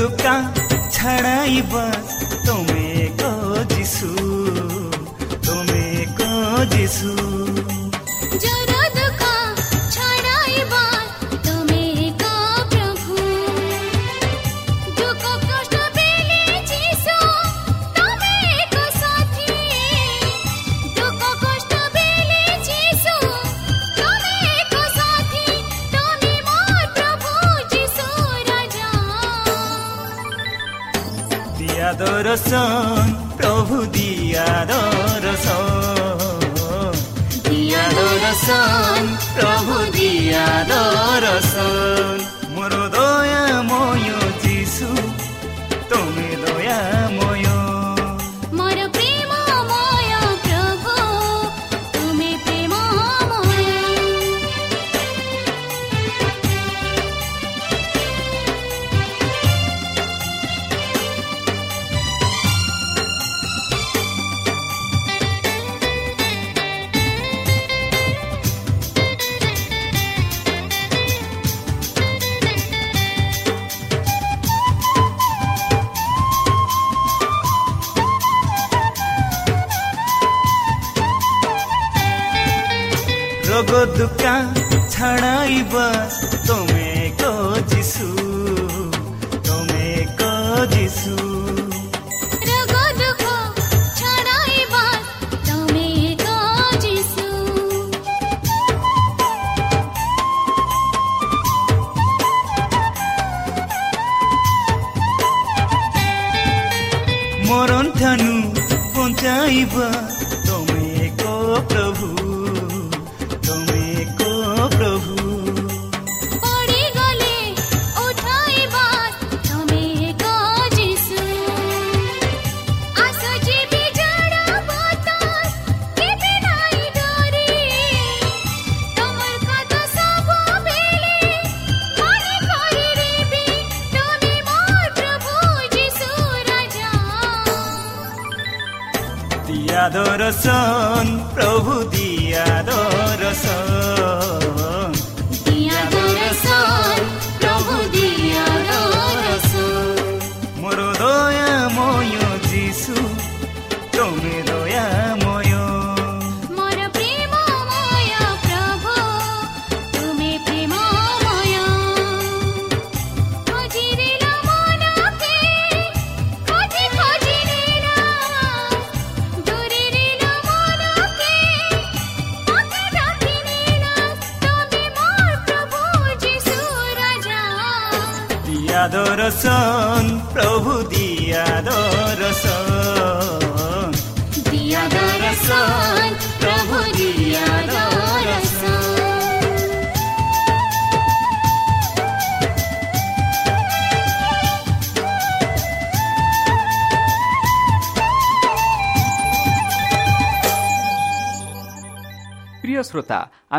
तुका छड़ाई बस तुमे को जिसू तुम्हें को عجايبه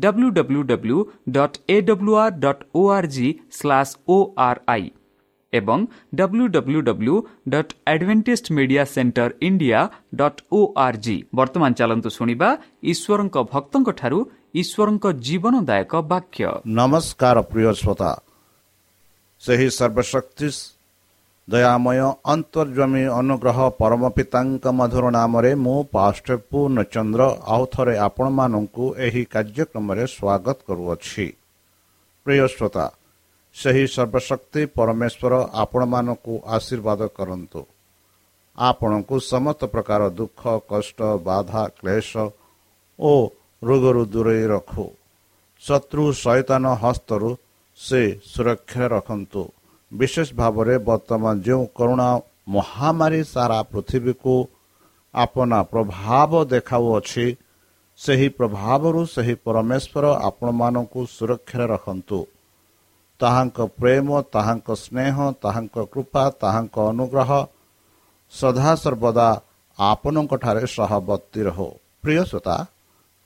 W W W dot A W R dot O R G slash O R I ଏବଂ W W W dot Adventist media centre India dot O R G ବର୍ତ୍ତମାନ ଚାଲନ୍ତୁ ଶୁଣିବା ଈଶ୍ୱରଙ୍କ ଭକ୍ତଙ୍କଠାରୁ ଈଶ୍ୱରଙ୍କ ଜୀବନଦାୟକ ବାକ୍ୟ। ନମସ୍କାର ଦୟାମୟ ଅନ୍ତର୍ଜମୀ ଅନୁଗ୍ରହ ପରମ ପିତାଙ୍କ ମଧୁର ନାମରେ ମୁଁ ପାଷ୍ଟ ପୂର୍ଣ୍ଣଚନ୍ଦ୍ର ଆଉ ଥରେ ଆପଣମାନଙ୍କୁ ଏହି କାର୍ଯ୍ୟକ୍ରମରେ ସ୍ୱାଗତ କରୁଅଛି। ପ୍ରିୟ ଶ୍ରୋତା ସେହି ସର୍ବଶକ୍ତି ପରମେଶ୍ୱର ଆପଣମାନଙ୍କୁ ଆଶୀର୍ବାଦ କରନ୍ତୁ। ଆପଣଙ୍କୁ ସମସ୍ତ ପ୍ରକାର ଦୁଃଖ କଷ୍ଟ ବାଧା କ୍ଲେଶ ଓ ରୋଗରୁ ଦୂରେଇ ରଖୁ। ଶତ୍ରୁ ଶୈତାନ ହସ୍ତରୁ ସେ ସୁରକ୍ଷା ରଖନ୍ତୁ। ବିଶେଷ ଭାବରେ ବର୍ତ୍ତମାନ ଯେଉଁ କରୁଣା ମହାମାରୀ ସାରା ପୃଥିବୀକୁ ଆପନା ପ୍ରଭାବ ଦେଖାଉଅଛି ସେହି ପ୍ରଭାବରୁ ସେହି ପରମେଶ୍ୱର ଆପଣମାନଙ୍କୁ ସୁରକ୍ଷାରେ ରଖନ୍ତୁ। ତାହାଙ୍କ ପ୍ରେମ ତାହାଙ୍କ ସ୍ନେହ ତାହାଙ୍କ କୃପା ତାହାଙ୍କ ଅନୁଗ୍ରହ ସଦାସର୍ବଦା ଆପଣଙ୍କଠାରେ ସହବର୍ତ୍ତୀ ରହୁ। ପ୍ରିୟ ଶ୍ରୋତା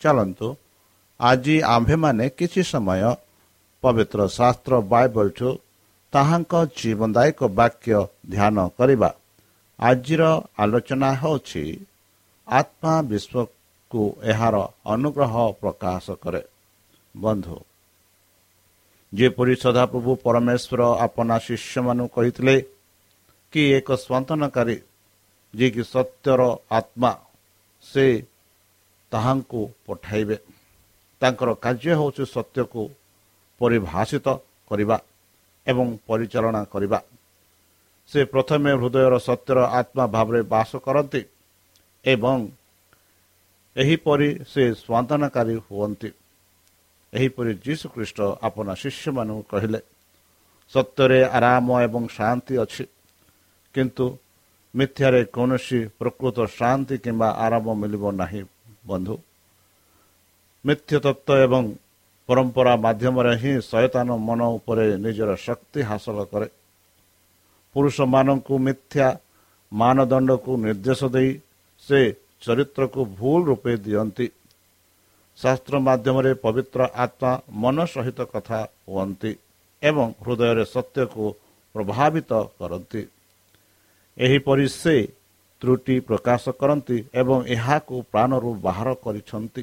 ଚାଲନ୍ତୁ। ଆଜି ଆମ୍ଭେମାନେ କିଛି ସମୟ ପବିତ୍ର ଶାସ୍ତ୍ର ବାଇବଲଠୁ ତାହାଙ୍କ ଜୀବନଦାୟକ ବାକ୍ୟ ଧ୍ୟାନ କରିବା। ଆଜିର ଆଲୋଚନା ହେଉଛି ଆତ୍ମା ବିଶ୍ୱକୁ ଏହାର ଅନୁଗ୍ରହ ପ୍ରକାଶ କରେ। ବନ୍ଧୁ ଯେପରି ସଦାପ୍ରଭୁ ପରମେଶ୍ୱର ଆପନା ଶିଷ୍ୟମାନଙ୍କୁ କହିଥିଲେ କି ଏକ ସ୍ୱନ୍ତନକାରୀ ଯିଏକି ସତ୍ୟର ଆତ୍ମା ସେ ତାହାଙ୍କୁ ପଠାଇବେ। ତାଙ୍କର କାର୍ଯ୍ୟ ହେଉଛି ସତ୍ୟକୁ ପରିଭାଷିତ କରିବା। ଏବଂ ପରିଚାଳନା କରିବା। ସେ ପ୍ରଥମେ ହୃଦୟର ସତ୍ୟର ଆତ୍ମା ଭାବରେ ବାସ କରନ୍ତି ଏବଂ ଏହିପରି ସେ ସ୍ୱାନ୍ତନାକାରୀ ହୁଅନ୍ତି। ଏହିପରି ଯୀଶୁଖ୍ରୀଷ୍ଟ ଆପଣା ଶିଷ୍ୟମାନଙ୍କୁ କହିଲେ ସତ୍ୟରେ ଆରାମ ଏବଂ ଶାନ୍ତି ଅଛି। କିନ୍ତୁ ମିଥ୍ୟାରେ କୌଣସି ପ୍ରକୃତ ଶାନ୍ତି କିମ୍ବା ଆରାମ ମିଳିବ ନାହିଁ ବନ୍ଧୁ। ମିଥ୍ୟ ତତ୍ତ୍ୱ ଏବଂ ପରମ୍ପରା ମାଧ୍ୟମରେ ହିଁ ଶୟତାନ ମନ ଉପରେ ନିଜର ଶକ୍ତି ହାସଲ କରେ। ପୁରୁଷମାନଙ୍କୁ ମିଥ୍ୟା ମାନଦଣ୍ଡକୁ ନିର୍ଦ୍ଦେଶ ଦେଇ ସେ ଚରିତ୍ରକୁ ଭୁଲ ରୂପେ ଦିଅନ୍ତି। ଶାସ୍ତ୍ର ମାଧ୍ୟମରେ ପବିତ୍ର ଆତ୍ମା ମନ ସହିତ କଥା ହୁଅନ୍ତି ଏବଂ ହୃଦୟରେ ସତ୍ୟକୁ ପ୍ରଭାବିତ କରନ୍ତି। ଏହିପରି ସେ ତ୍ରୁଟି ପ୍ରକାଶ କରନ୍ତି ଏବଂ ଏହାକୁ ପ୍ରାଣରୁ ବାହାର କରିଛନ୍ତି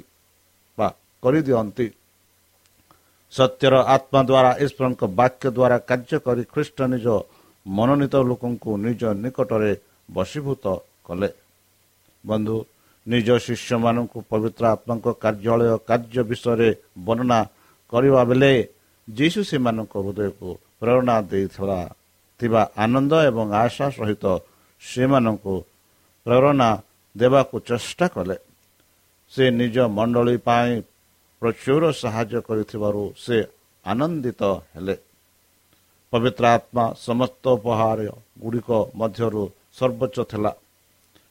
ବା କରିଦିଅନ୍ତି। ସତ୍ୟର ଆତ୍ମା ଦ୍ୱାରା ଈଶ୍ୱରଙ୍କ ବାକ୍ୟ ଦ୍ୱାରା କାର୍ଯ୍ୟ କରି ଖ୍ରୀଷ୍ଟ ନିଜ ମନୋନୀତ ଲୋକଙ୍କୁ ନିଜ ନିକଟରେ ବଶୀଭୂତ କଲେ। ବନ୍ଧୁ ନିଜ ଶିଷ୍ୟମାନଙ୍କୁ ପବିତ୍ର ଆତ୍ମାଙ୍କ କାର୍ଯ୍ୟାଳୟ କାର୍ଯ୍ୟ ବିଷୟରେ ବର୍ଣ୍ଣନା କରିବା ବେଳେ ଯୀଶୁ ସେମାନଙ୍କ ହୃଦୟକୁ ପ୍ରେରଣା ଦେଇଥିଲା। ଥିବା ଆନନ୍ଦ ଏବଂ ଆଶା ସହିତ ସେମାନଙ୍କୁ ପ୍ରେରଣା ଦେବାକୁ ଚେଷ୍ଟା କଲେ। ସେ ନିଜ ମଣ୍ଡଳୀ ପାଇଁ ପ୍ରଚୁର ସାହାଯ୍ୟ କରିଥିବାରୁ ସେ ଆନନ୍ଦିତ ହେଲେ। ପବିତ୍ର ଆତ୍ମା ସମସ୍ତ ଉପହାର ଗୁଡ଼ିକ ମଧ୍ୟରୁ ସର୍ବୋଚ୍ଚ ଥିଲା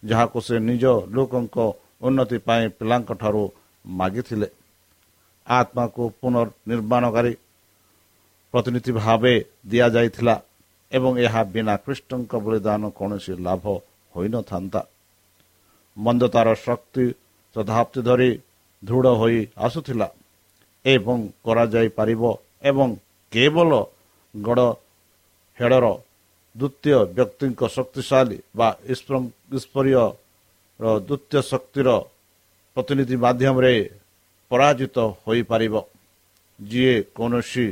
ଯାହାକୁ ସେ ନିଜ ଲୋକଙ୍କ ଉନ୍ନତି ପାଇଁ ପିଲାଙ୍କଠାରୁ ମାଗିଥିଲେ। ଆତ୍ମାକୁ ପୁନର୍ନିର୍ମାଣକାରୀ ପ୍ରତିନିଧି ଭାବେ ଦିଆଯାଇଥିଲା ଏବଂ ଏହା ବିନା କୃଷ୍ଣଙ୍କ ବଳିଦାନ କୌଣସି ଲାଭ ହୋଇନଥାନ୍ତା। ମନ୍ଦତାର ଶକ୍ତି ଶତାବ୍ଦୀ ଧରି ଦୃଢ଼ ହୋଇ ଆସୁଥିଲା ଏବଂ କରାଯାଇପାରିବ ଏବଂ କେବଳ ଗଡ଼ ହେଡ଼ର ଦ୍ୱିତୀୟ ବ୍ୟକ୍ତିଙ୍କ ଶକ୍ତିଶାଳୀ ବା ଈଶ୍ୱରୀୟ ଦ୍ୱିତୀୟ ଶକ୍ତିର ପ୍ରତିନିଧି ମାଧ୍ୟମରେ ପରାଜିତ ହୋଇପାରିବ। ଯିଏ କୌଣସି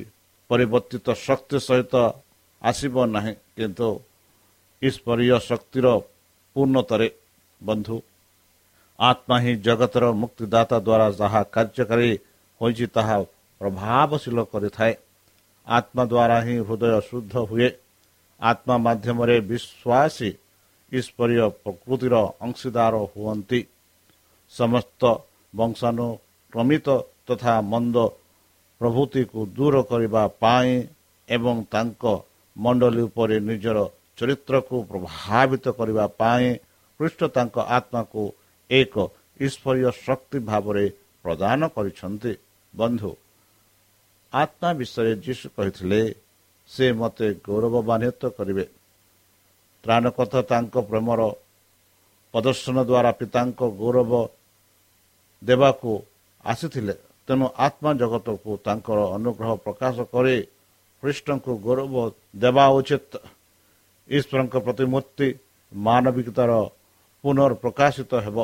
ପରିବର୍ତ୍ତିତ ଶକ୍ତି ସହିତ ଆସିବ ନାହିଁ କିନ୍ତୁ ଈଶ୍ୱରୀୟ ଶକ୍ତିର ପୂର୍ଣ୍ଣତରେ ବନ୍ଧୁ। ଆତ୍ମା ହିଁ ଜଗତର ମୁକ୍ତିଦାତା ଦ୍ୱାରା ଯାହା କାର୍ଯ୍ୟକାରୀ ହୋଇଛି ତାହା ପ୍ରଭାବଶୀଳ କରିଥାଏ ଆତ୍ମା ଦ୍ୱାରା ହିଁ ହୃଦୟ ଶୁଦ୍ଧ ହୁଏ ଆତ୍ମା ମାଧ୍ୟମରେ ବିଶ୍ୱାସୀ ଈଶ୍ୱରୀୟ ପ୍ରକୃତିର ଅଂଶୀଦାର ହୁଅନ୍ତି ସମସ୍ତ ବଂଶାନୁକ୍ରମିତ ତଥା ମନ୍ଦ ପ୍ରଭୃତିକୁ ଦୂର କରିବା ପାଇଁ ଏବଂ ତାଙ୍କ ମଣ୍ଡଳୀ ଉପରେ ନିଜର ଚରିତ୍ରକୁ ପ୍ରଭାବିତ କରିବା ପାଇଁ ପୃଷ୍ଠ ତାଙ୍କ ଆତ୍ମାକୁ ଏକ ଈଶ୍ୱରୀୟ ଶକ୍ତି ଭାବରେ ପ୍ରଦାନ କରିଛନ୍ତି। ବନ୍ଧୁ ଆତ୍ମା ବିଷୟରେ ଯୀଶୁ କହିଥିଲେ ସେ ମୋତେ ଗୌରବାନ୍ୱିତ କରିବେ। ତ୍ରାଣକଥା ତାଙ୍କ ପ୍ରେମର ପ୍ରଦର୍ଶନ ଦ୍ୱାରା ପିତାଙ୍କ ଗୌରବ ଦେବାକୁ ଆସିଥିଲେ। ତେଣୁ ଆତ୍ମା ଜଗତକୁ ତାଙ୍କର ଅନୁଗ୍ରହ ପ୍ରକାଶ କରି କୃଷ୍ଣଙ୍କୁ ଗୌରବ ଦେବା ଉଚିତ। ଈଶ୍ୱରଙ୍କ ପ୍ରତିମୂର୍ତ୍ତି ମାନବିକତାର ପୁନର୍ପ୍ରକାଶିତ ହେବ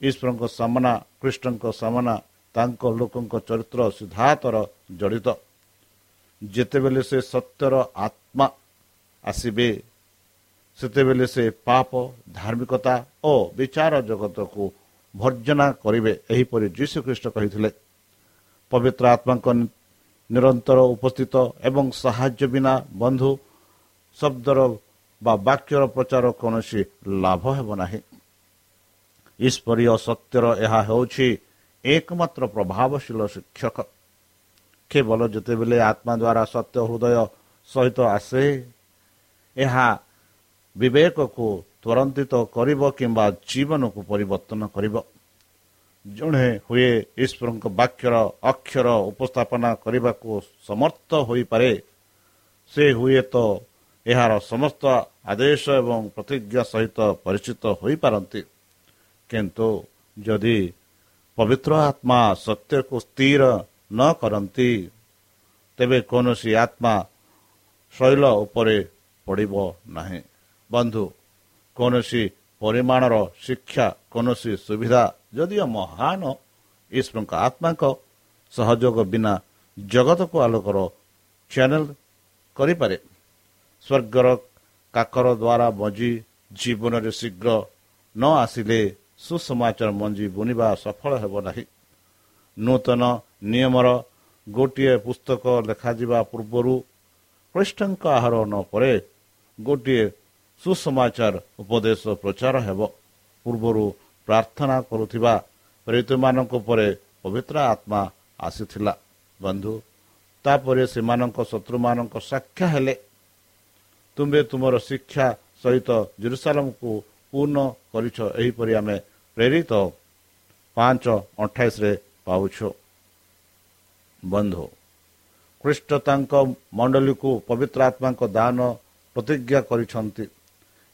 ଈଶ୍ୱରଙ୍କ ସାମନା କୃଷ୍ଣଙ୍କ ସାମନା ତାଙ୍କ ଲୋକଙ୍କ ଚରିତ୍ର ସିଦ୍ଧାନ୍ତର ଜଡ଼ିତ ଯେତେବେଳେ ସେ ସତ୍ୟର ଆତ୍ମା ଆସିବେ ସେତେବେଳେ ସେ ପାପ ଧାର୍ମିକତା ଓ ବିଚାର ଜଗତକୁ ଭର୍ଜନା କରିବେ ଏହିପରି ଯୀଶୁଖ୍ରୀଷ୍ଟ କହିଥିଲେ ପବିତ୍ର ଆତ୍ମାଙ୍କ ନିରନ୍ତର ଉପସ୍ଥିତ ଏବଂ ସାହାଯ୍ୟ ବିନା ବନ୍ଧୁ ଶବ୍ଦର ବା ବାକ୍ୟର ପ୍ରଚାର କୌଣସି ଲାଭ ହେବ ନାହିଁ। ଈଶ୍ୱରୀୟ ସତ୍ୟର ଏହା ହେଉଛି ଏକମାତ୍ର ପ୍ରଭାବଶୀଳ ଶିକ୍ଷକ। କେବଳ ଯେତେବେଳେ ଆତ୍ମା ଦ୍ୱାରା ସତ୍ୟ ହୃଦୟ ସହିତ ଆସେ ଏହା ବିବେକକୁ ତ୍ୱରାନ୍ୱିତ କରିବ କିମ୍ବା ଜୀବନକୁ ପରିବର୍ତ୍ତନ କରିବ। ଜଣେ ହୁଏ ଈଶ୍ୱରଙ୍କ ବାକ୍ୟର ଅକ୍ଷର ଉପସ୍ଥାପନା କରିବାକୁ ସମର୍ଥ ହୋଇପାରେ ସେ ହୁଏ ତ ଏହାର ସମସ୍ତ ଆଦେଶ ଏବଂ ପ୍ରତିଜ୍ଞା ସହିତ ପରିଚିତ ହୋଇପାରନ୍ତି। କିନ୍ତୁ ଯଦି ପବିତ୍ର ଆତ୍ମା ସତ୍ୟକୁ ସ୍ଥିର ନ କରନ୍ତି ତେବେ କୌଣସି ଆତ୍ମା ଶୈଳ ଉପରେ ପଡ଼ିବ ନାହିଁ। ବନ୍ଧୁ କୌଣସି ପରିମାଣର ଶିକ୍ଷା କୌଣସି ସୁବିଧା ଯଦିଓ ମହାନ ଈଶ୍ୱରଙ୍କ ଆତ୍ମାଙ୍କ ସହଯୋଗ ବିନା ଜଗତକୁ ଆଲୋକର ଚ୍ୟାନେଲ କରିପାରେ। ସ୍ୱର୍ଗର କାକର ଦ୍ୱାରା ମଞ୍ଜି ଜୀବନରେ ଶୀଘ୍ର ନ ଆସିଲେ ସୁସମାଚାର ମଞ୍ଜି ବୁଣିବା ସଫଳ ହେବ ନାହିଁ। ନୂତନ ନିୟମର ଗୋଟିଏ ପୁସ୍ତକ ଲେଖାଯିବା ପୂର୍ବରୁ ଖ୍ରୀଷ୍ଟଙ୍କ ଆହରଣ ପରେ ଗୋଟିଏ ସୁସମାଚାର ଉପଦେଶ ପ୍ରଚାର ହେବ। ପୂର୍ବରୁ ପ୍ରାର୍ଥନା କରୁଥିବା ପ୍ରେରିତମାନଙ୍କ ଉପରେ ପବିତ୍ର ଆତ୍ମା ଆସିଥିଲା ବନ୍ଧୁ ତାପରେ ସେମାନଙ୍କ ଶତ୍ରୁମାନଙ୍କ ସାକ୍ଷା ହେଲେ ତୁମେ ତୁମର ଶିକ୍ଷା ସହିତ ଜେରୁସାଲାମକୁ ପୂର୍ଣ୍ଣ କରିଛ ଏହିପରି ଆମେ ପ୍ରେରିତ ପାଞ୍ଚ ଅଠାଇଶରେ ପାଉଛୁ। ବନ୍ଧୁ ଖ୍ରୀଷ୍ଟ ତାଙ୍କ ମଣ୍ଡଳୀକୁ ପବିତ୍ର ଆତ୍ମାଙ୍କ ଦାନ ପ୍ରତିଜ୍ଞା କରିଛନ୍ତି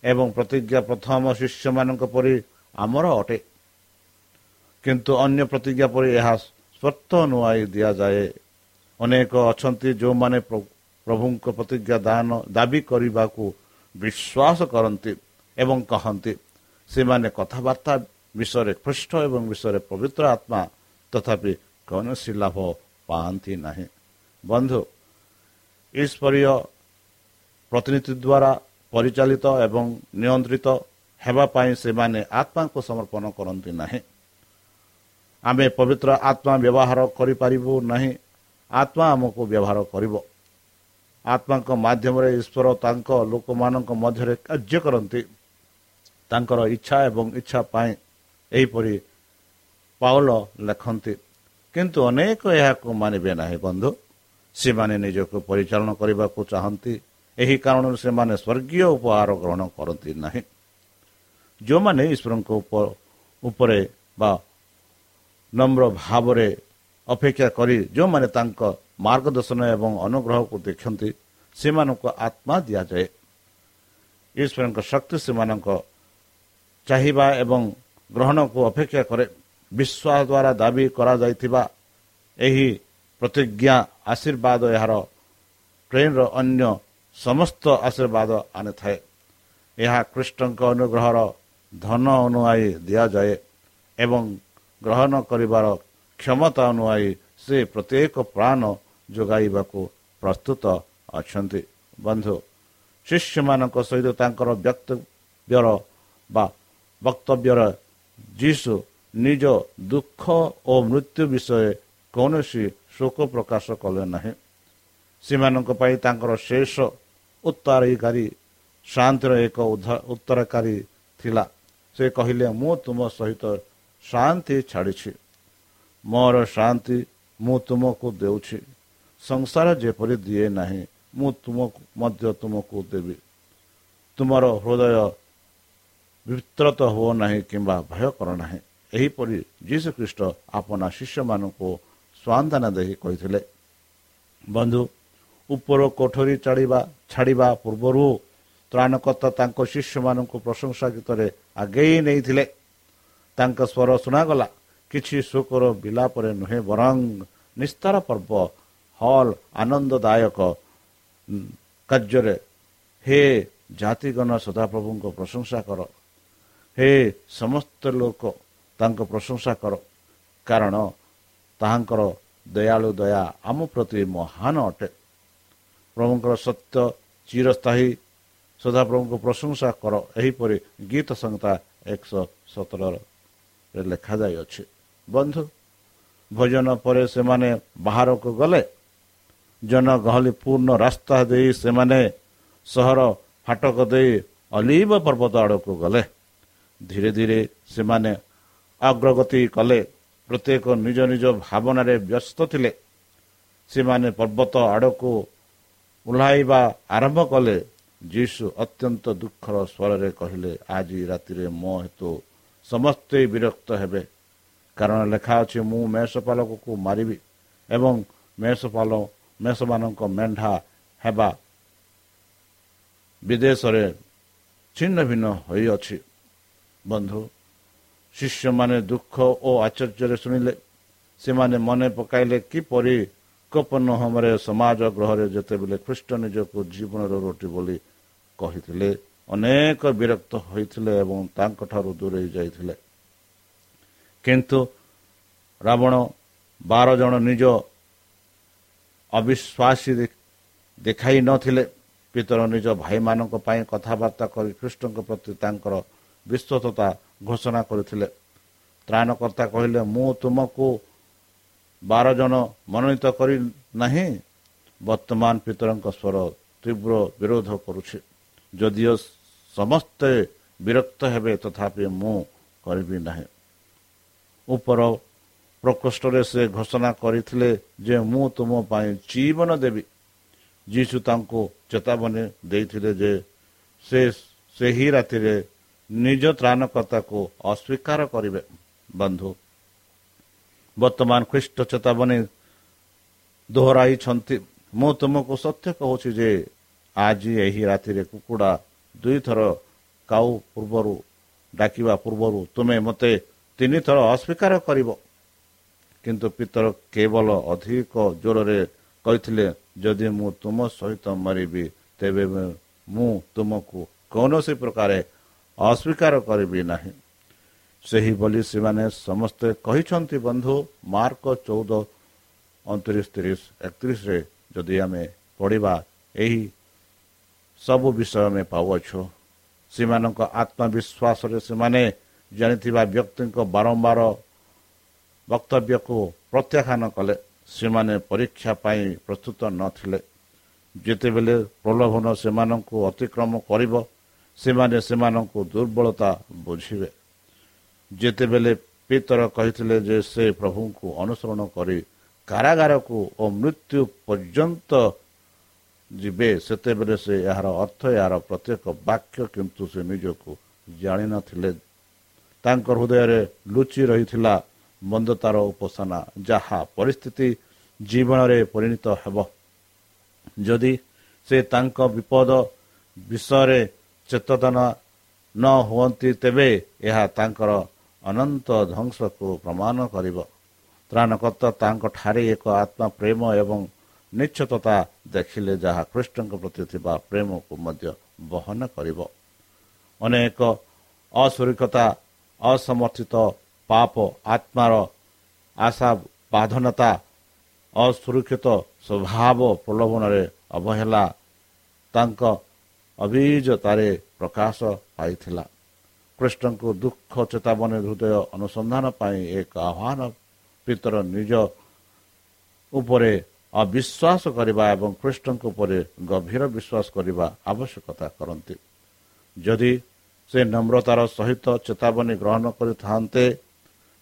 ଏବଂ ପ୍ରତିଜ୍ଞା ପ୍ରଥମ ଶିଷ୍ୟମାନଙ୍କ ପରି ଆମର ଅଟେ। କିନ୍ତୁ ଅନ୍ୟ ପ୍ରତିଜ୍ଞା ପରି ଏହା ସ୍ୱର୍ଥ ନୁଆଇ ଦିଆଯାଏ। ଅନେକ ଅଛନ୍ତି ଯେଉଁମାନେ ପ୍ରଭୁଙ୍କ ପ୍ରତିଜ୍ଞା ଦାନ ଦାବି କରିବାକୁ ବିଶ୍ୱାସ କରନ୍ତି ଏବଂ କହନ୍ତି ସେମାନେ କଥାବାର୍ତ୍ତା ବିଷୟରେ ଖ୍ରୀଷ୍ଟ ଏବଂ ବିଷୟରେ ପବିତ୍ର ଆତ୍ମା ତଥାପି କୌଣସି ଲାଭ ପାଆନ୍ତି ନାହିଁ। ବନ୍ଧୁ ଈଶ୍ୱରୀୟ ପ୍ରତିନିଧି ଦ୍ୱାରା ପରିଚାଳିତ ଏବଂ ନିୟନ୍ତ୍ରିତ ହେବା ପାଇଁ ସେମାନେ ଆତ୍ମାଙ୍କୁ ସମର୍ପଣ କରନ୍ତି ନାହିଁ। ଆମେ ପବିତ୍ର ଆତ୍ମା ବ୍ୟବହାର କରିପାରିବୁ ନାହିଁ। ଆତ୍ମା ଆମକୁ ବ୍ୟବହାର କରିବ। ଆତ୍ମାଙ୍କ ମାଧ୍ୟମରେ ଈଶ୍ୱର ତାଙ୍କ ଲୋକମାନଙ୍କ ମଧ୍ୟରେ କାର୍ଯ୍ୟ କରନ୍ତି ତାଙ୍କର ଇଚ୍ଛା ଏବଂ ଇଚ୍ଛା ପାଇଁ ଏହିପରି ପାଉଲ ଲେଖନ୍ତି କିନ୍ତୁ ଅନେକ ଏହାକୁ ମାନିବେ ନାହିଁ ବନ୍ଧୁ ସେମାନେ ନିଜକୁ ପରିଚାଳନା କରିବାକୁ ଚାହାନ୍ତି ଏହି କାରଣରୁ ସେମାନେ ସ୍ୱର୍ଗୀୟ ଉପହାର ଗ୍ରହଣ କରନ୍ତି ନାହିଁ ଯେଉଁମାନେ ଈଶ୍ୱରଙ୍କ ଉପ- ଉପରେ ବା ନମ୍ର ଭାବରେ ଅପେକ୍ଷା କରି ଯେଉଁମାନେ ତାଙ୍କ ମାର୍ଗଦର୍ଶନ ଏବଂ ଅନୁଗ୍ରହକୁ ଦେଖନ୍ତି ସେମାନଙ୍କୁ ଆତ୍ମା ଦିଆଯାଏ। ଈଶ୍ୱରଙ୍କ ଶକ୍ତି ସେମାନଙ୍କ ଚାହିଁବା ଏବଂ ଗ୍ରହଣକୁ ଅପେକ୍ଷା କରେ। ବିଶ୍ୱାସ ଦ୍ୱାରା ଦାବି କରାଯାଇଥିବା ଏହି ପ୍ରତିଜ୍ଞା ଆଶୀର୍ବାଦ ଏହାର ଟ୍ରେନ୍ର ଅନ୍ୟ ସମସ୍ତ ଆଶୀର୍ବାଦ ଆଣିଥାଏ। ଏହା ଖ୍ରୀଷ୍ଟଙ୍କ ଅନୁଗ୍ରହର ଧନ ଅନୁଆଇ ଦିଆଯାଏ ଏବଂ ଗ୍ରହଣ କରିବାର କ୍ଷମତା ଅନୁଆଇ ସେ ପ୍ରତ୍ୟେକ ପ୍ରାଣ ଯୋଗାଇବାକୁ ପ୍ରସ୍ତୁତ ଅଛନ୍ତି। ବନ୍ଧୁ ଶିଷ୍ୟମାନଙ୍କ ସହିତ ତାଙ୍କର ବକ୍ତବ୍ୟର ବା ବକ୍ତବ୍ୟର ଯୀଶୁ ନିଜ ଦୁଃଖ ଓ ମୃତ୍ୟୁ ବିଷୟରେ କୌଣସି ଶୋକ ପ୍ରକାଶ କଲେ ନାହିଁ। ସେମାନଙ୍କ ପାଇଁ ତାଙ୍କର ଶେଷ ଉତ୍ତରାଧିକାରୀ ଶାନ୍ତିର ଏକ ଉତ୍ତରକାରୀ ଥିଲା। ସେ କହିଲେ ମୁଁ ତୁମ ସହିତ ଶାନ୍ତି ଛାଡ଼ିଛି। ମୋର ଶାନ୍ତି ମୁଁ ତୁମକୁ ଦେଉଛି। ସଂସାର ଯେପରି ଦିଏ ନାହିଁ ମୁଁ ତୁମକୁ ମଧ୍ୟ ତୁମକୁ ଦେବି। ତୁମର ହୃଦୟ ବିତ୍ରତ ହୁଅ ନାହିଁ କିମ୍ବା ଭୟ କର ନାହିଁ। ଏହିପରି ଯୀଶୁ ଖ୍ରୀଷ୍ଟ ଆପଣା ଶିଷ୍ୟମାନଙ୍କୁ ସ୍ୱାନ୍ତନା ଦେଇ କହିଥିଲେ ବନ୍ଧୁ ଉପର କୋଠରୀ ଚଢ଼ିବା ଛାଡ଼ିବା ପୂର୍ବରୁ ତ୍ରାଣକର୍ତ୍ତା ତାଙ୍କ ଶିଷ୍ୟମାନଙ୍କୁ ପ୍ରଶଂସା ଗୀତରେ ଆଗେଇ ନେଇଥିଲେ। ତାଙ୍କ ସ୍ୱର ଶୁଣାଗଲା କିଛି ଶୋକର ବିଲାପରେ ନୁହେଁ ବରଂ ନିସ୍ତାର ପର୍ବ ହଲ୍ ଆନନ୍ଦଦାୟକ କାର୍ଯ୍ୟରେ ହେ ଜାତିଗଣ ସଦାପ୍ରଭୁଙ୍କ ପ୍ରଶଂସା କର ହେ ସମସ୍ତ ଲୋକ ତାଙ୍କ ପ୍ରଶଂସା କର କାରଣ ତାହାଙ୍କର ଦୟାଳୁ ଦୟା ଆମ ପ୍ରତି ମହାନ ଅଟେ ପ୍ରଭୁଙ୍କର ସତ୍ୟ ଚିରସ୍ଥାୟୀ ସଦାପ୍ରଭୁଙ୍କ ପ୍ରଶଂସା କର ଏହିପରି ଗୀତ ସଂହିତା ଏକଶହ ସତରରେ ଲେଖାଯାଇଅଛି ବନ୍ଧୁ ଭୋଜନ ପରେ ସେମାନେ ବାହାରକୁ ଗଲେ ଜନଗହଳି ପୂର୍ଣ୍ଣ ରାସ୍ତା ଦେଇ ସେମାନେ ସହର ଫାଟକ ଦେଇ ଅଲିଭ ପର୍ବତ ଆଡ଼କୁ ଗଲେ। ଧୀରେ ଧୀରେ ସେମାନେ ଅଗ୍ରଗତି କଲେ। ପ୍ରତ୍ୟେକ ନିଜ ନିଜ ଭାବନାରେ ବ୍ୟସ୍ତ ଥିଲେ। ସେମାନେ ପର୍ବତ ଆଡ଼କୁ ଓହ୍ଲାଇବା ଆରମ୍ଭ କଲେ। ଯୀଶୁ ଅତ୍ୟନ୍ତ ଦୁଃଖର ସ୍ୱରରେ କହିଲେ ଆଜି ରାତିରେ ମୋ ହେତୁ ସମସ୍ତେ ବିରକ୍ତ ହେବେ। କାରଣ ଲେଖା ଅଛି ମୁଁ ମେଷପାଲକକୁ ମାରିବି ଏବଂ ମେଷପାଲ ମେଷମାନଙ୍କ ମେଣ୍ଢା ହେବା ବିଦେଶରେ ଛିନ୍ନ ଭିନ୍ନ ହୋଇଅଛି। ବନ୍ଧୁ ଶିଷ୍ୟମାନେ ଦୁଃଖ ଓ ଆଶ୍ଚର୍ଯ୍ୟରେ ଶୁଣିଲେ। ସେମାନେ ମନେ ପକାଇଲେ କିପରି କପନହମରେ ସମାଜ ଗ୍ରହରେ ଯେତେବେଳେ ଖ୍ରୀଷ୍ଟ ନିଜକୁ ଜୀବନର ରୋଟି ବୋଲି କହିଥିଲେ ଅନେକ ବିରକ୍ତ ହୋଇଥିଲେ ଏବଂ ତାଙ୍କଠାରୁ ଦୂରେଇ ଯାଇଥିଲେ। କିନ୍ତୁ ରାବଣ ବାର ଜଣ ନିଜ ଅବିଶ୍ୱାସୀ ଦେଖାଇ ନଥିଲେ। ପିତର ନିଜ ଭାଇମାନଙ୍କ ପାଇଁ କଥାବାର୍ତ୍ତା କରି ଖ୍ରୀଷ୍ଟଙ୍କ ପ୍ରତି ତାଙ୍କର ବିଶ୍ୱସ୍ତତା ଘୋଷଣା କରିଥିଲେ। ତ୍ରାଣକର୍ତ୍ତା କହିଲେ ମୁଁ ତୁମକୁ ବାର ଜଣ ମନୋନୀତ କରି ନାହିଁ। ବର୍ତ୍ତମାନ ପିତରଙ୍କ ସ୍ୱର ତୀବ୍ର ବିରୋଧ କରୁଛି। ଯଦିଓ ସମସ୍ତେ ବିରକ୍ତ ହେବେ ତଥାପି ମୁଁ କରିବି ନାହିଁ। ଉପର ପ୍ରକୋଷ୍ଠରେ ସେ ଘୋଷଣା କରିଥିଲେ ଯେ ମୁଁ ତୁମ ପାଇଁ ଜୀବନ ଦେବି। ଯୀଶୁ ତାଙ୍କୁ ଚେତାବନୀ ଦେଇଥିଲେ ଯେ ସେ ସେହି ରାତିରେ ନିଜ ତ୍ରାଣକର୍ତ୍ତାକୁ ଅସ୍ୱୀକାର କରିବେ। ବନ୍ଧୁ ବର୍ତ୍ତମାନ ଖ୍ରୀଷ୍ଟ ଚେତାବନୀ ଦୋହରାଇଛନ୍ତି। ମୁଁ ତୁମକୁ ସତ୍ୟ କହୁଛି ଯେ ଆଜି ଏହି ରାତିରେ କୁକୁଡ଼ା ଦୁଇଥର କାଉ ପୂର୍ବରୁ ଡାକିବା ପୂର୍ବରୁ ତୁମେ ମୋତେ ତିନିଥର ଅସ୍ୱୀକାର କରିବ। କିନ୍ତୁ ପିତର କେବଳ ଅଧିକ ଜୋରରେ କହିଥିଲେ ଯଦି ମୁଁ ତୁମ ସହିତ ମରିବି ତେବେ ମୁଁ ତୁମକୁ କୌଣସି ପ୍ରକାର ଅସ୍ୱୀକାର କରିବି ନାହିଁ ସେହିଭଳି ସେମାନେ ସମସ୍ତେ କହିଛନ୍ତି ବନ୍ଧୁ ମାର୍କ ଚଉଦ ଅଣତିରିଶ ତିରିଶ ଏକତିରିଶରେ ଯଦି ଆମେ ପଢ଼ିବା ଏହି ସବୁ ବିଷୟ ଆମେ ପାଉଅଛୁ। ସେମାନଙ୍କ ଆତ୍ମବିଶ୍ୱାସରେ ସେମାନେ ଜାଣିଥିବା ବ୍ୟକ୍ତିଙ୍କ ବାରମ୍ବାର ବକ୍ତବ୍ୟକୁ ପ୍ରତ୍ୟାଖ୍ୟାନ କଲେ। ସେମାନେ ପରୀକ୍ଷା ପାଇଁ ପ୍ରସ୍ତୁତ ନଥିଲେ ଯେତେବେଳେ ପ୍ରଲୋଭନ ସେମାନଙ୍କୁ ଅତିକ୍ରମ କରିବ ସେମାନେ ସେମାନଙ୍କୁ ଦୁର୍ବଳତା ବୁଝିବେ। ଯେତେବେଳେ ପିତର କହିଥିଲେ ଯେ ସେ ପ୍ରଭୁଙ୍କୁ ଅନୁସରଣ କରି କାରାଗାରକୁ ଓ ମୃତ୍ୟୁ ପର୍ଯ୍ୟନ୍ତ ଯିବେ ସେତେବେଳେ ସେ ଏହାର ଅର୍ଥ ଏହାର ପ୍ରତ୍ୟେକ ବାକ୍ୟ କିନ୍ତୁ ସେ ନିଜକୁ ଜାଣିନଥିଲେ। ତାଙ୍କ ହୃଦୟରେ ଲୁଚି ରହିଥିଲା ମନ୍ଦତାର ଉପାସନା ଯାହା ପରିସ୍ଥିତି ଜୀବନରେ ପରିଣତ ହେବ। ଯଦି ସେ ତାଙ୍କ ବିପଦ ବିଷୟରେ ଚେତନ ନ ହୁଅନ୍ତି ତେବେ ଏହା ତାଙ୍କର ଅନନ୍ତ ଧ୍ୱଂସକୁ ପ୍ରମାଣ କରିବ। ତ୍ରାଣକର୍ତ୍ତା ତାଙ୍କଠାରେ ଏକ ଆତ୍ମା ପ୍ରେମ ଏବଂ ନିଶ୍ଚତତା ଦେଖିଲେ ଯାହା କୃଷ୍ଣଙ୍କ ପ୍ରତି ଥିବା ପ୍ରେମକୁ ମଧ୍ୟ ବହନ କରିବ। ଅନେକ ଅସୁରକ୍ଷତା ଅସମର୍ଥିତ ପାପ ଆତ୍ମାର ଆଶା ବାଧନତା ଅସୁରକ୍ଷିତ ସ୍ୱଭାବ ପ୍ରଲୋଭନରେ ଅବହେଳା ତାଙ୍କ ଅଭିଜତାରେ ପ୍ରକାଶ ପାଇଥିଲା। କୃଷ୍ଣଙ୍କୁ ଦୁଃଖ ଚେତାବନୀ ହୃଦୟ ଅନୁସନ୍ଧାନ ପାଇଁ ଏକ ଆହ୍ୱାନ ପିତର ନିଜ ଉପରେ ଅବିଶ୍ୱାସ କରିବା ଏବଂ କୃଷ୍ଣଙ୍କ ଉପରେ ଗଭୀର ବିଶ୍ୱାସ କରିବା ଆବଶ୍ୟକତା କରନ୍ତି। ଯଦି ସେ ନମ୍ରତାର ସହିତ ଚେତାବନୀ ଗ୍ରହଣ କରିଥାନ୍ତେ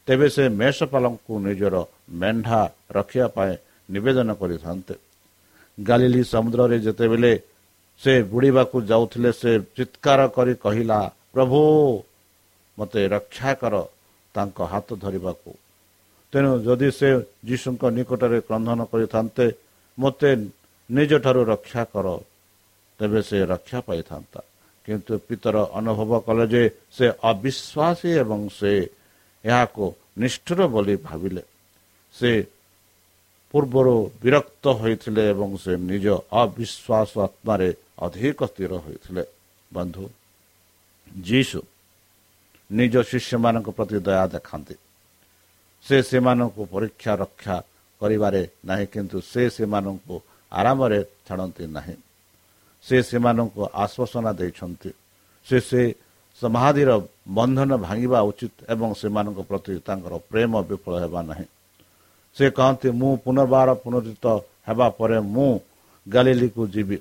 ତେବେ ସେ ମେଷପାଲଙ୍କୁ ନିଜର ମେଣ୍ଢା ରଖିବା ପାଇଁ ନିବେଦନ କରିଥାନ୍ତେ। ଗାଲିଲି ସମୁଦ୍ରରେ ଯେତେବେଳେ ସେ ବୁଡ଼ିବାକୁ ଯାଉଥିଲେ ସେ ଚିତ୍କାର କରି କହିଲା ପ୍ରଭୁ ମୋତେ ରକ୍ଷା କର ତାଙ୍କ ହାତ ଧରିବାକୁ। ତେଣୁ ଯଦି ସେ ଯୀଶୁଙ୍କ ନିକଟରେ କ୍ରନ୍ଧନ କରିଥାନ୍ତେ ମୋତେ ନିଜଠାରୁ ରକ୍ଷା କର। ତେବେ ସେ ରକ୍ଷା ପାଇଥାନ୍ତା। କିନ୍ତୁ ପିତର ଅନୁଭବ କଲେ ଯେ ସେ ଅବିଶ୍ୱାସୀ ଏବଂ ସେ ଏହାକୁ ନିଷ୍ଠୁର ବୋଲି ଭାବିଲେ। ସେ ପୂର୍ବରୁ ବିରକ୍ତ ହୋଇଥିଲେ ଏବଂ ସେ ନିଜ ଅବିଶ୍ୱାସ ଆତ୍ମାରେ ଅଧିକ ସ୍ଥିର ହୋଇଥିଲେ। ବନ୍ଧୁ ଯୀଶୁ ନିଜ ଶିଷ୍ୟମାନଙ୍କ ପ୍ରତି ଦୟା ଦେଖାନ୍ତି। ସେ ସେମାନଙ୍କୁ ପରୀକ୍ଷା ରକ୍ଷା କରିବାରେ ନାହିଁ କିନ୍ତୁ ସେ ସେମାନଙ୍କୁ ଆରାମରେ ଛାଡ଼ନ୍ତି ନାହିଁ। ସେ ସେମାନଙ୍କୁ ଆଶ୍ୱାସନା ଦେଇଛନ୍ତି। ସେ ସେ ସମାଧିର ବନ୍ଧନ ଭାଙ୍ଗିବା ଉଚିତ ଏବଂ ସେମାନଙ୍କ ପ୍ରତି ତାଙ୍କର ପ୍ରେମ ବିଫଳ ହେବା ନାହିଁ। ସେ କହନ୍ତି ମୁଁ ପୁନର୍ବାର ପୁନରୁତ ହେବା ପରେ ମୁଁ ଗାଲିଲିକୁ ଯିବି।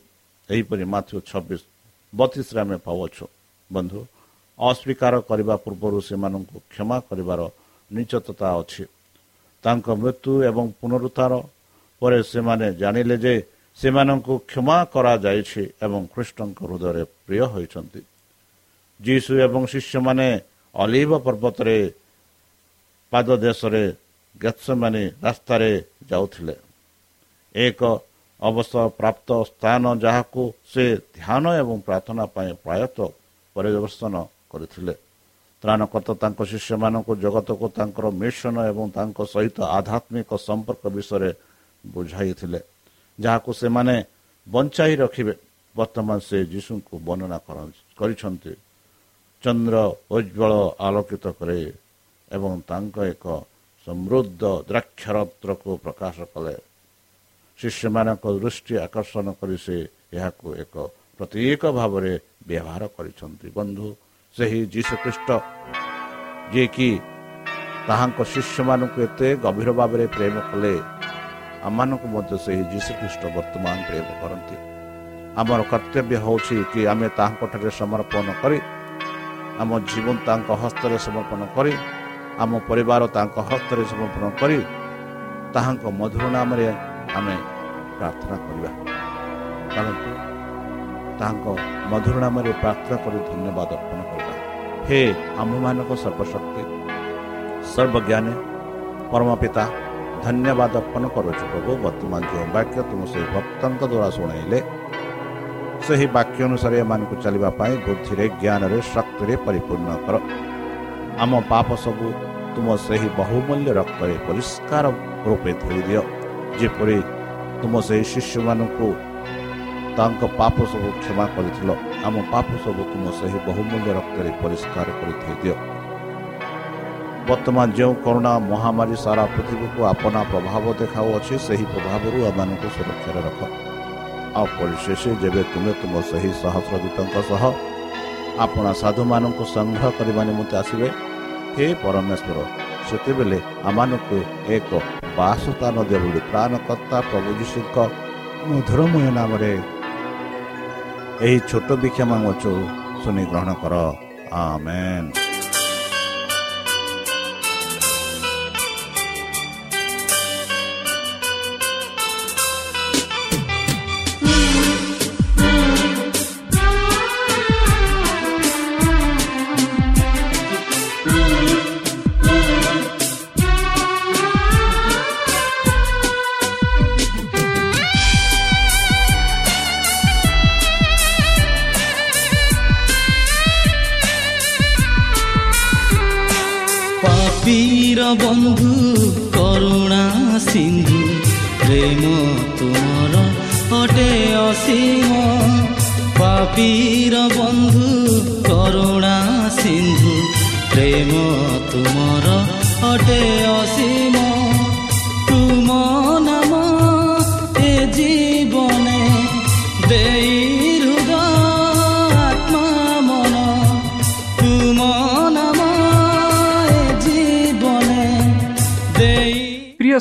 ଏହିପରି ମାଥ୍ୟୁ ଛବିଶ ବତିଶରେ ଆମେ ପାଉଛୁ ବନ୍ଧୁ ଅସ୍ୱୀକାର କରିବା ପୂର୍ବରୁ ସେମାନଙ୍କୁ କ୍ଷମା କରିବାର ନିଚତତା ଅଛି। ତାଙ୍କ ମୃତ୍ୟୁ ଏବଂ ପୁନରୁଦ୍ଧାର ପରେ ସେମାନେ ଜାଣିଲେ ଯେ ସେମାନଙ୍କୁ କ୍ଷମା କରାଯାଇଛି ଏବଂ ଖ୍ରୀଷ୍ଟଙ୍କ ହୃଦୟରେ ପ୍ରିୟ ହୋଇଛନ୍ତି। ଯୀଶୁ ଏବଂ ଶିଷ୍ୟମାନେ ଅଲିଭ ପର୍ବତରେ ପାଦ ଦେଶରେ ଗେତ୍ସମାନେ ରାସ୍ତାରେ ଯାଉଥିଲେ। ଏକ ଅବସର ପ୍ରାପ୍ତ ସ୍ଥାନ ଯାହାକୁ ସେ ଧ୍ୟାନ ଏବଂ ପ୍ରାର୍ଥନା ପାଇଁ ପ୍ରାୟତଃ ପରିଦର୍ଶନ କରିଥିଲେ। ତ୍ରାଣକର୍ତ୍ତା ତାଙ୍କ ଶିଷ୍ୟମାନଙ୍କୁ ଜଗତକୁ ତାଙ୍କର ମିଶନ ଏବଂ ତାଙ୍କ ସହିତ ଆଧ୍ୟାତ୍ମିକ ସମ୍ପର୍କ ବିଷୟରେ ବୁଝାଇଥିଲେ ଯାହାକୁ ସେମାନେ ବଞ୍ଚାଇ ରଖିବେ। ବର୍ତ୍ତମାନ ସେ ଯୀଶୁଙ୍କୁ ବର୍ଣ୍ଣନା କରିଛନ୍ତି। ଚନ୍ଦ୍ର ଉଜ୍ଜଳ ଆଲୋକିତ କରେ ଏବଂ ତାଙ୍କ ଏକ ସମୃଦ୍ଧ ଦ୍ରାକ୍ଷରତ୍ରକୁ ପ୍ରକାଶ କଲେ। ଶିଷ୍ୟମାନଙ୍କ ଦୃଷ୍ଟି ଆକର୍ଷଣ କରି ସେ ଏହାକୁ ଏକ ପ୍ରତୀକ ଭାବରେ ବ୍ୟବହାର କରିଛନ୍ତି। ବନ୍ଧୁ ସେହି ଯୀଶୁଖ୍ରୀଷ୍ଟ ଯିଏକି ତାହାଙ୍କ ଶିଷ୍ୟମାନଙ୍କୁ ଏତେ ଗଭୀର ଭାବରେ ପ୍ରେମ କଲେ ଆମମାନଙ୍କୁ ମଧ୍ୟ ସେହି ଯୀଶୁଖ୍ରୀଷ୍ଟ ବର୍ତ୍ତମାନ ପ୍ରେମ କରନ୍ତି। ଆମର କର୍ତ୍ତବ୍ୟ ହେଉଛି କି ଆମେ ତାହାଙ୍କଠାରେ ସମର୍ପଣ କରି ଆମ ଜୀବନ ତାଙ୍କ ହସ୍ତରେ ସମର୍ପଣ କରି ଆମ ପରିବାର ତାଙ୍କ ହସ୍ତରେ ସମର୍ପଣ କରି ତାହାଙ୍କ ମଧୁର ନାମରେ ଆମେ ପ୍ରାର୍ଥନା କରିବା। ଚାଲନ୍ତୁ ତାହାଙ୍କ ମଧୁର ନାମରେ ପ୍ରାର୍ଥନା କରି ଧନ୍ୟବାଦ ଅର୍ପଣ କରିବା। ହେ ଆମ୍ଭମାନଙ୍କ ସର୍ବଶକ୍ତି ସର୍ବଜ୍ଞାନୀ ପରମ ପିତା ଧନ୍ୟବାଦ ଅର୍ପଣ କରୁଛୁ ପ୍ରଭୁ। ବର୍ତ୍ତମାନ ଯେଉଁ ବାକ୍ୟ ତୁମ ସେହି ଭକ୍ତଙ୍କ ଦ୍ୱାରା ଶୁଣାଇଲେ ସେହି ବାକ୍ୟ ଅନୁସାରେ ଏମାନଙ୍କୁ ଚାଲିବା ପାଇଁ ବୁଦ୍ଧିରେ ଜ୍ଞାନରେ ଶକ୍ତିରେ ପରିପୂର୍ଣ୍ଣ କର। ଆମ ପାପ ସବୁ ତୁମ ସେହି ବହୁମୂଲ୍ୟ ରକ୍ତରେ ପରିଷ୍କାର ରୂପେ ଧୋଇଦିଅ ଯେପରି ତୁମ ସେହି ଶିଶୁମାନଙ୍କୁ ତାଙ୍କ ପାପ ସବୁ କ୍ଷମା କରିଥିଲ ଆମ ପାପ ସବୁ ତୁମ ସେହି ବହୁମୂଲ୍ୟ ରକ୍ତରେ ପରିଷ୍କାର କରି ଧୋଇଦିଅ ବର୍ତ୍ତମାନ ଯେଉଁ କରୋନା ମହାମାରୀ ସାରା ପୃଥିବୀକୁ ଆପଣା ପ୍ରଭାବ ଦେଖାଉଅଛି ସେହି ପ୍ରଭାବରୁ ଆମମାନଙ୍କୁ ସୁରକ୍ଷାରେ ରଖ। ଆଉ ପରିଶେଷ ଯେବେ ତୁମେ ତୁମ ସେହି ସହସ୍ରଦୂତଙ୍କ ସହ ଆପଣା ସାଧୁମାନଙ୍କୁ ସଂଗ୍ରହ କରିବା ନିମନ୍ତେ ଆସିବେ ହେ ପରମେଶ୍ୱର ସେତେବେଳେ ଆମମାନଙ୍କୁ ଏକ ବାସସ୍ଥାନ ଦିଅ ବୋଲି ପ୍ରାଣକର୍ତ୍ତା ପ୍ରଭୁ ଯୀଶୁଙ୍କ ମଧୁରମୟ ନାମରେ ଏହି ଛୋଟ ବିକ୍ଷା ମାଗୁଛୁ ଶୁଣି ଗ୍ରହଣ କର। ଆମେନ୍। ବନ୍ଧୁ କରୁଣା ସିନ୍ଧୁ ପ୍ରେମ ତୁମର ଅଟେ ଅସୀମ ପାପୀର ବନ୍ଧୁ କରୁଣା ସିନ୍ଧୁ ପ୍ରେମ ତୁମର ଅଟେ ଅସୀମ ତୁମ ନାମ ଏ ଜୀବନେ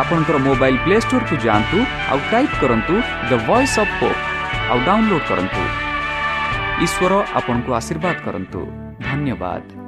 ଆପଣଙ୍କର ମୋବାଇଲ୍ ପ୍ଲେ ଷ୍ଟୋରକୁ ଯାଆନ୍ତୁ ଆଉ ଟାଇପ୍ କରନ୍ତୁ ଦ ଭଏସ୍ ଅଫ୍ ହୋପ୍ ଆଉ ଡାଉନଲୋଡ୍ କରନ୍ତୁ। ଈଶ୍ୱର ଆପଣଙ୍କୁ ଆଶୀର୍ବାଦ କରନ୍ତୁ। ଧନ୍ୟବାଦ।